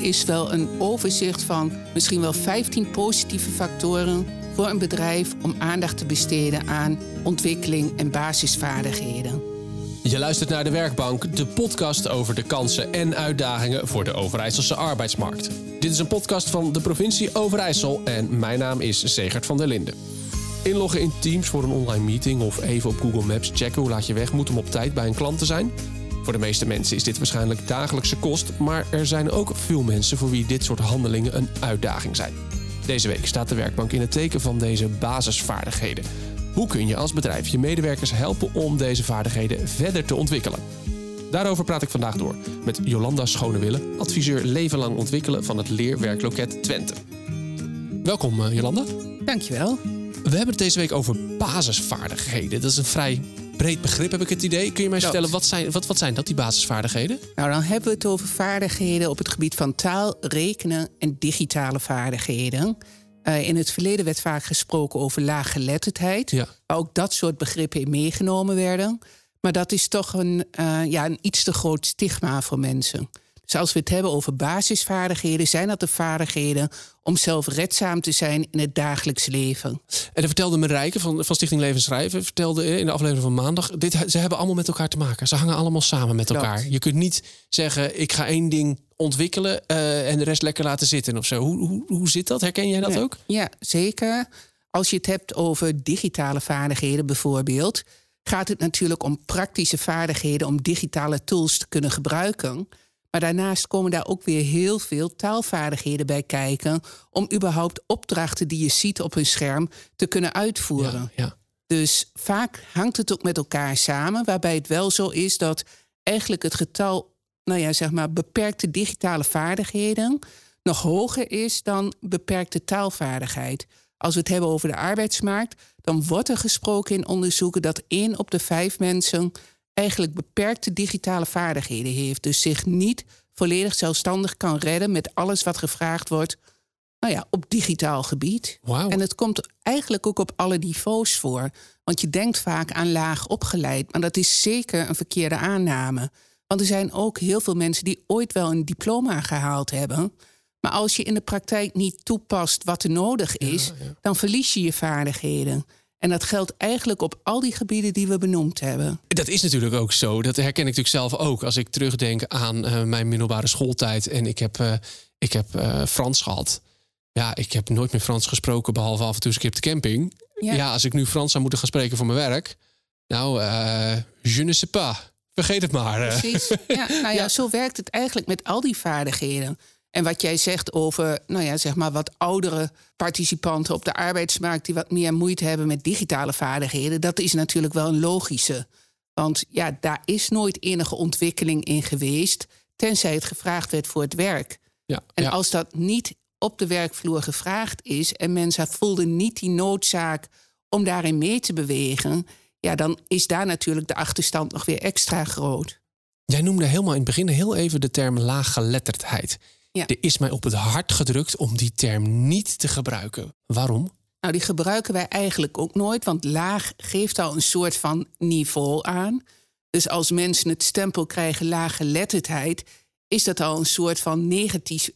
is wel een overzicht van misschien wel 15 positieve factoren voor een bedrijf om aandacht te besteden aan ontwikkeling en basisvaardigheden. Je luistert naar de Werkbank, de podcast over de kansen en uitdagingen voor de Overijsselse arbeidsmarkt. Dit is een podcast van de provincie Overijssel en mijn naam is Zegert van der Linden. Inloggen in Teams voor een online meeting of even op Google Maps checken hoe laat je weg moet om op tijd bij een klant te zijn. Voor de meeste mensen is dit waarschijnlijk dagelijkse kost, maar er zijn ook veel mensen voor wie dit soort handelingen een uitdaging zijn. Deze week staat de werkbank in het teken van deze basisvaardigheden. Hoe kun je als bedrijf je medewerkers helpen om deze vaardigheden verder te ontwikkelen? Daarover praat ik vandaag door met Jolanda Schonewille, adviseur leven lang ontwikkelen van het Leerwerkloket Twente. Welkom uh, Jolanda. Dankjewel. We hebben het deze week over basisvaardigheden. Dat is een vrij breed begrip, heb ik het idee. Kun je mij vertellen, wat zijn, wat, wat zijn dat, die basisvaardigheden? Nou, dan hebben we het over vaardigheden op het gebied van taal, rekenen en digitale vaardigheden. Uh, in het verleden werd vaak gesproken over laaggeletterdheid. Ja. Waar ook dat soort begrippen in meegenomen werden. Maar dat is toch een, uh, ja, een iets te groot stigma voor mensen. Dus als we het hebben over basisvaardigheden, zijn dat de vaardigheden om zelfredzaam te zijn in het dagelijks leven. En dan vertelde Marijke van, van Stichting Levensschrijven, vertelde in de aflevering van maandag, dit, ze hebben allemaal met elkaar te maken. Ze hangen allemaal samen met elkaar. Je kunt niet zeggen, ik ga één ding ontwikkelen uh, en de rest lekker laten zitten of zo. Hoe, hoe, hoe zit dat? Herken jij dat ook? Ja, zeker. Als je het hebt over digitale vaardigheden bijvoorbeeld, gaat het natuurlijk om praktische vaardigheden om digitale tools te kunnen gebruiken. Maar daarnaast komen daar ook weer heel veel taalvaardigheden bij kijken. om überhaupt opdrachten die je ziet op een scherm te kunnen uitvoeren. Ja, Dus vaak hangt het ook met elkaar samen, waarbij het wel zo is dat eigenlijk het getal, nou ja, zeg maar, beperkte digitale vaardigheden nog hoger is dan beperkte taalvaardigheid. Als we het hebben over de arbeidsmarkt, dan wordt er gesproken in onderzoeken dat één op de vijf mensen eigenlijk beperkte digitale vaardigheden heeft. Dus zich niet volledig zelfstandig kan redden met alles wat gevraagd wordt. Nou ja, op digitaal gebied. Wow. En het komt eigenlijk ook op alle niveaus voor. Want je denkt vaak aan laag opgeleid, maar dat is zeker een verkeerde aanname. Want er zijn ook heel veel mensen die ooit wel een diploma gehaald hebben. Maar als je in de praktijk niet toepast wat er nodig is, dan verlies je je vaardigheden. En dat geldt eigenlijk op al die gebieden die we benoemd hebben. Dat is natuurlijk ook zo. Dat herken ik natuurlijk zelf ook. Als ik terugdenk aan uh, mijn middelbare schooltijd en ik heb, uh, ik heb uh, Frans gehad. Ja, ik heb nooit meer Frans gesproken, behalve af en toe een keer op de camping. Ja. ja. als ik nu Frans zou moeten gaan spreken voor mijn werk. Nou, je ne sais pas. Vergeet het maar. Precies. Ja, nou ja, ja, zo werkt het eigenlijk met al die vaardigheden. En wat jij zegt over, nou ja, zeg maar wat oudere participanten op de arbeidsmarkt die wat meer moeite hebben met digitale vaardigheden, dat is natuurlijk wel een logische. Want ja, daar is nooit enige ontwikkeling in geweest, tenzij het gevraagd werd voor het werk. Ja, en als dat niet op de werkvloer gevraagd is en mensen voelden niet die noodzaak om daarin mee te bewegen, ja, dan is daar natuurlijk de achterstand nog weer extra groot. Jij noemde helemaal in het begin heel even de term laaggeletterdheid. Ja. Er is mij op het hart gedrukt om die term niet te gebruiken. Waarom? Nou, die gebruiken wij eigenlijk ook nooit, want laag geeft al een soort van niveau aan. Dus als mensen het stempel krijgen lage letterdheid, is dat al een soort van negatief,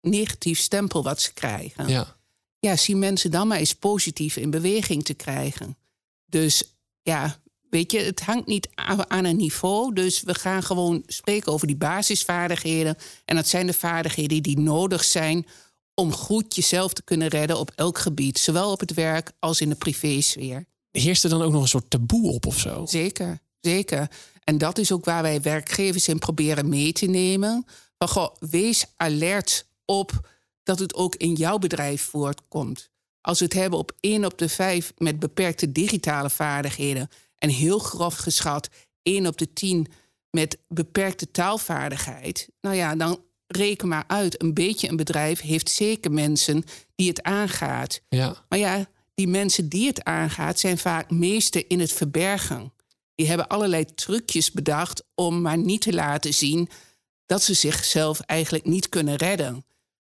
negatief stempel wat ze krijgen. Ja. ja, zie mensen dan maar eens positief in beweging te krijgen. Dus ja, Weet je, het hangt niet aan een niveau. Dus we gaan gewoon spreken over die basisvaardigheden. En dat zijn de vaardigheden die nodig zijn om goed jezelf te kunnen redden op elk gebied. Zowel op het werk als in de privésfeer. Heerst er dan ook nog een soort taboe op of zo? Zeker, zeker. En dat is ook waar wij werkgevers in proberen mee te nemen. Maar goh, wees alert op dat het ook in jouw bedrijf voortkomt. Als we het hebben op één op de vijf met beperkte digitale vaardigheden en heel grof geschat, 1 op de 10 met beperkte taalvaardigheid. Nou ja, dan reken maar uit. Een beetje een bedrijf heeft zeker mensen die het aangaat. Ja. Maar ja, die mensen die het aangaat zijn vaak meester in het verbergen. Die hebben allerlei trucjes bedacht om maar niet te laten zien dat ze zichzelf eigenlijk niet kunnen redden.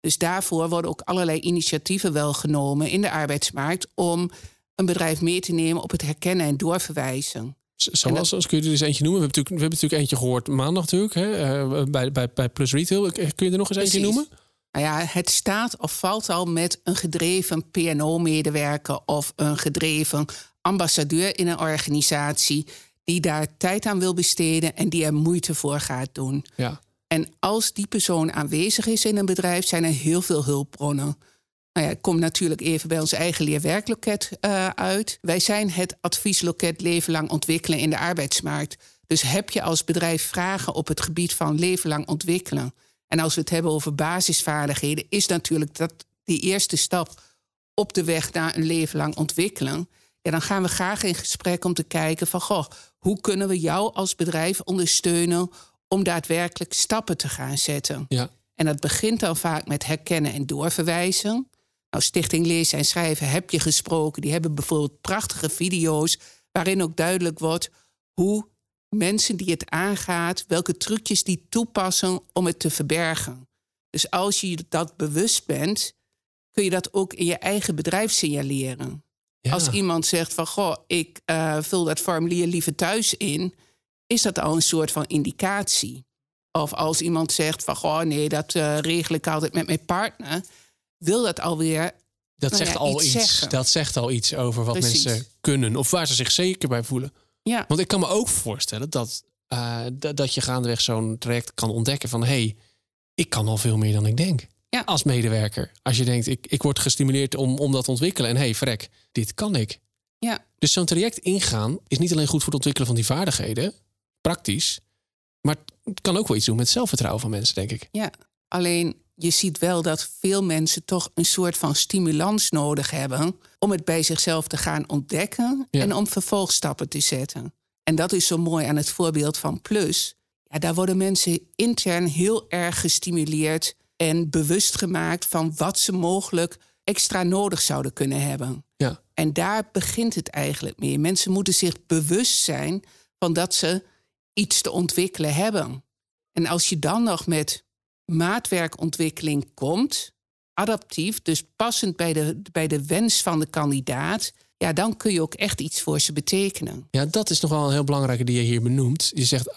Dus daarvoor worden ook allerlei initiatieven wel genomen in de arbeidsmarkt om een bedrijf mee te nemen op het herkennen en doorverwijzen. Zoals, als kun je er eens eentje noemen? We hebben natuurlijk, we hebben natuurlijk eentje gehoord maandag natuurlijk, hè, eh, bij, bij, bij Plus Retail. Kun je er nog eens eentje noemen? Nou ja, het staat of valt al met een gedreven PNO-medewerker of een gedreven ambassadeur in een organisatie die daar tijd aan wil besteden en die er moeite voor gaat doen. Ja. En als die persoon aanwezig is in een bedrijf, zijn er heel veel hulpbronnen. Nou ja, ik kom natuurlijk even bij ons eigen leerwerkloket eh, uit. Wij zijn het adviesloket leven lang ontwikkelen in de arbeidsmarkt. Dus heb je als bedrijf vragen op het gebied van leven lang ontwikkelen? En als we het hebben over basisvaardigheden, is natuurlijk dat die eerste stap op de weg naar een leven lang ontwikkelen. Ja, dan gaan we graag in gesprek om te kijken van goh, hoe kunnen we jou als bedrijf ondersteunen om daadwerkelijk stappen te gaan zetten. Ja. En dat begint dan vaak met herkennen en doorverwijzen. Nou, Stichting Lezen en Schrijven heb je gesproken. Die hebben bijvoorbeeld prachtige video's waarin ook duidelijk wordt hoe mensen die het aangaat, welke trucjes die toepassen om het te verbergen. Dus als je dat bewust bent, kun je dat ook in je eigen bedrijf signaleren. Ja. Als iemand zegt van goh, ik eh, vul dat formulier liever thuis in, is dat al een soort van indicatie. Of als iemand zegt van goh, nee, dat eh, regel ik altijd met mijn partner, wil dat alweer Dat nou zegt ja, al iets. Dat zegt al iets over wat Precies. mensen kunnen of waar ze zich zeker bij voelen. ja, Want ik kan me ook voorstellen dat, eh, dat, dat je gaandeweg zo'n traject kan ontdekken van hé, hey, ik kan al veel meer dan ik denk. Ja. Als medewerker. Als je denkt, ik, ik word gestimuleerd om, om dat te ontwikkelen. En hé, hey, vrek, dit kan ik. ja, Dus zo'n traject ingaan is niet alleen goed voor het ontwikkelen van die vaardigheden, praktisch, maar het kan ook wel iets doen met zelfvertrouwen van mensen, denk ik. ja. Alleen je ziet wel dat veel mensen toch een soort van stimulans nodig hebben om het bij zichzelf te gaan ontdekken Ja. en om vervolgstappen te zetten. En dat is zo mooi aan het voorbeeld van Plus. Ja, daar worden mensen intern heel erg gestimuleerd en bewust gemaakt van wat ze mogelijk extra nodig zouden kunnen hebben. Ja, En daar begint het eigenlijk mee. Mensen moeten zich bewust zijn van dat ze iets te ontwikkelen hebben. En als je dan nog met maatwerkontwikkeling komt, adaptief, dus passend bij de, bij de wens van de kandidaat, ja, dan kun je ook echt iets voor ze betekenen. ja, dat is nog wel een heel belangrijke die je hier benoemt. Je zegt eh,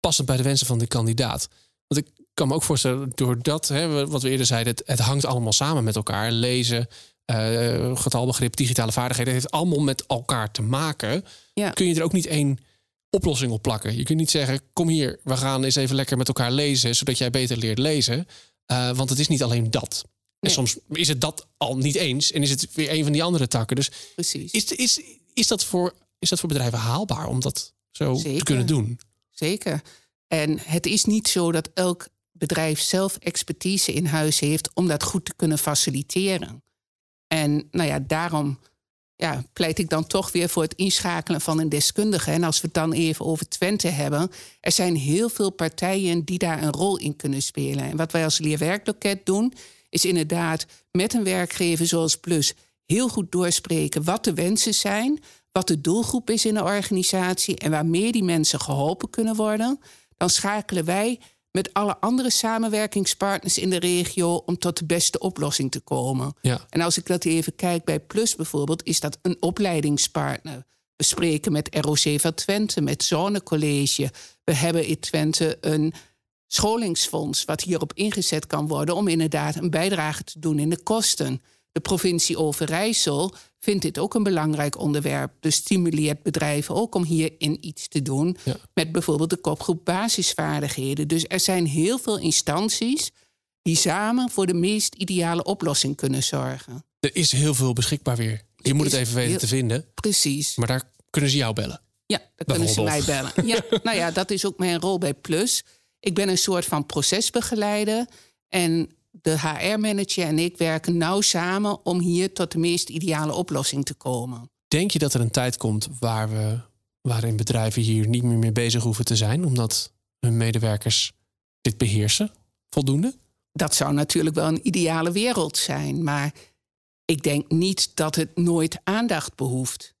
passend bij de wensen van de kandidaat. Want ik kan me ook voorstellen, doordat, hè, wat we eerder zeiden, het, het hangt allemaal samen met elkaar. Lezen, eh, getalbegrip, digitale vaardigheden, het heeft allemaal met elkaar te maken. Ja. Kun je er ook niet één oplossing op plakken? Je kunt niet zeggen, kom hier, we gaan eens even lekker met elkaar lezen, zodat jij beter leert lezen. Eh, want het is niet alleen dat. En soms is het dat al niet eens en is het weer een van die andere takken. Dus Precies. is, is, is, dat voor, is dat voor bedrijven haalbaar om dat zo te kunnen doen? Zeker. En het is niet zo dat elk bedrijf zelf expertise in huis heeft om dat goed te kunnen faciliteren. En nou ja, daarom ja, pleit ik dan toch weer voor het inschakelen van een deskundige. En als we het dan even over Twente hebben, er zijn heel veel partijen die daar een rol in kunnen spelen. En wat wij als leerwerkloket doen, is inderdaad met een werkgever zoals Plus heel goed doorspreken wat de wensen zijn, wat de doelgroep is in de organisatie en waarmee die mensen geholpen kunnen worden. Dan schakelen wij met alle andere samenwerkingspartners in de regio om tot de beste oplossing te komen. Ja. En als ik dat even kijk bij Plus bijvoorbeeld, is dat een opleidingspartner. We spreken met ROC van Twente, met Zonnecollege. We hebben in Twente een scholingsfonds wat hierop ingezet kan worden om inderdaad een bijdrage te doen in de kosten. De provincie Overijssel vindt dit ook een belangrijk onderwerp. Dus stimuleert bedrijven ook om hierin iets te doen. Ja. Met bijvoorbeeld de kopgroep basisvaardigheden. Dus er zijn heel veel instanties die samen voor de meest ideale oplossing kunnen zorgen. Er is heel veel beschikbaar weer. Je Er moet het even weten heel- te vinden. Precies. Maar daar kunnen ze jou bellen. Ja, dan kunnen ze mij bellen. Ja, nou ja, dat is ook mijn rol bij Plus. Ik ben een soort van procesbegeleider. En de HR-manager en ik werken nauw samen om hier tot de meest ideale oplossing te komen. Denk je dat er een tijd komt waar we, waarin bedrijven hier niet meer mee bezig hoeven te zijn, omdat hun medewerkers dit beheersen? Voldoende? Dat zou natuurlijk wel een ideale wereld zijn, maar ik denk niet dat het nooit aandacht behoeft.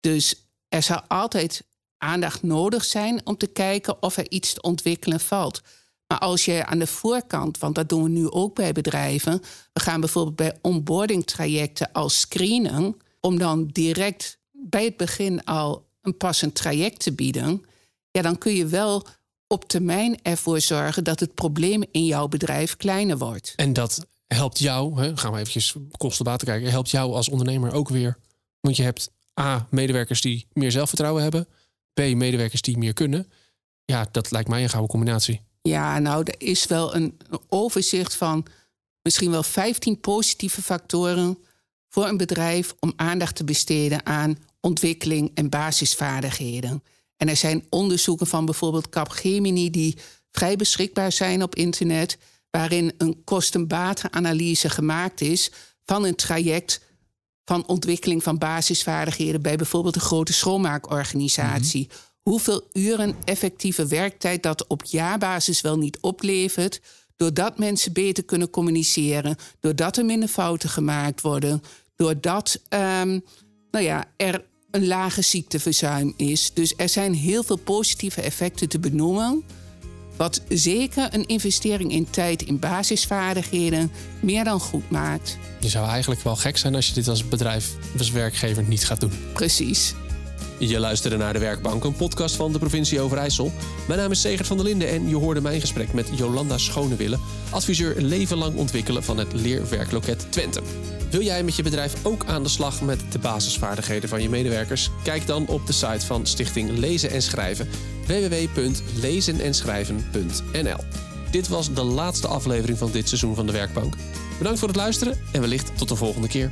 Dus er zal altijd aandacht nodig zijn om te kijken of er iets te ontwikkelen valt. Maar als je aan de voorkant, want dat doen we nu ook bij bedrijven, we gaan bijvoorbeeld bij onboarding trajecten als screenen, om dan direct bij het begin al een passend traject te bieden, ja, dan kun je wel op termijn ervoor zorgen dat het probleem in jouw bedrijf kleiner wordt. En dat helpt jou, hè, gaan we eventjes kostenbaten kijken, helpt jou als ondernemer ook weer. Want je hebt A, medewerkers die meer zelfvertrouwen hebben. B, medewerkers die meer kunnen. Ja, dat lijkt mij een gouden combinatie. Ja, nou, er is wel een overzicht van misschien wel 15 positieve factoren voor een bedrijf om aandacht te besteden aan ontwikkeling en basisvaardigheden. En er zijn onderzoeken van bijvoorbeeld Capgemini die vrij beschikbaar zijn op internet, waarin een kosten-batenanalyse gemaakt is van een traject van ontwikkeling van basisvaardigheden bij bijvoorbeeld een grote schoonmaakorganisatie. Mhm. Hoeveel uren effectieve werktijd dat op jaarbasis wel niet oplevert, doordat mensen beter kunnen communiceren, doordat er minder fouten gemaakt worden, doordat um, nou ja, er een lage ziekteverzuim is. Dus er zijn heel veel positieve effecten te benoemen. Wat zeker een investering in tijd in basisvaardigheden meer dan goed maakt. Je zou eigenlijk wel gek zijn als je dit als bedrijf, als werkgever niet gaat doen. Precies. Je luisterde naar De Werkbank, een podcast van de provincie Overijssel. Mijn naam is Segert van der Linden en je hoorde mijn gesprek met Jolanda Schonewille, adviseur leven lang ontwikkelen van het Leerwerkloket Twente. Wil jij met je bedrijf ook aan de slag met de basisvaardigheden van je medewerkers? Kijk dan op de site van Stichting Lezen en Schrijven www.lezenenschrijven.nl. Dit was de laatste aflevering van dit seizoen van de Werkbank. Bedankt voor het luisteren en wellicht tot de volgende keer.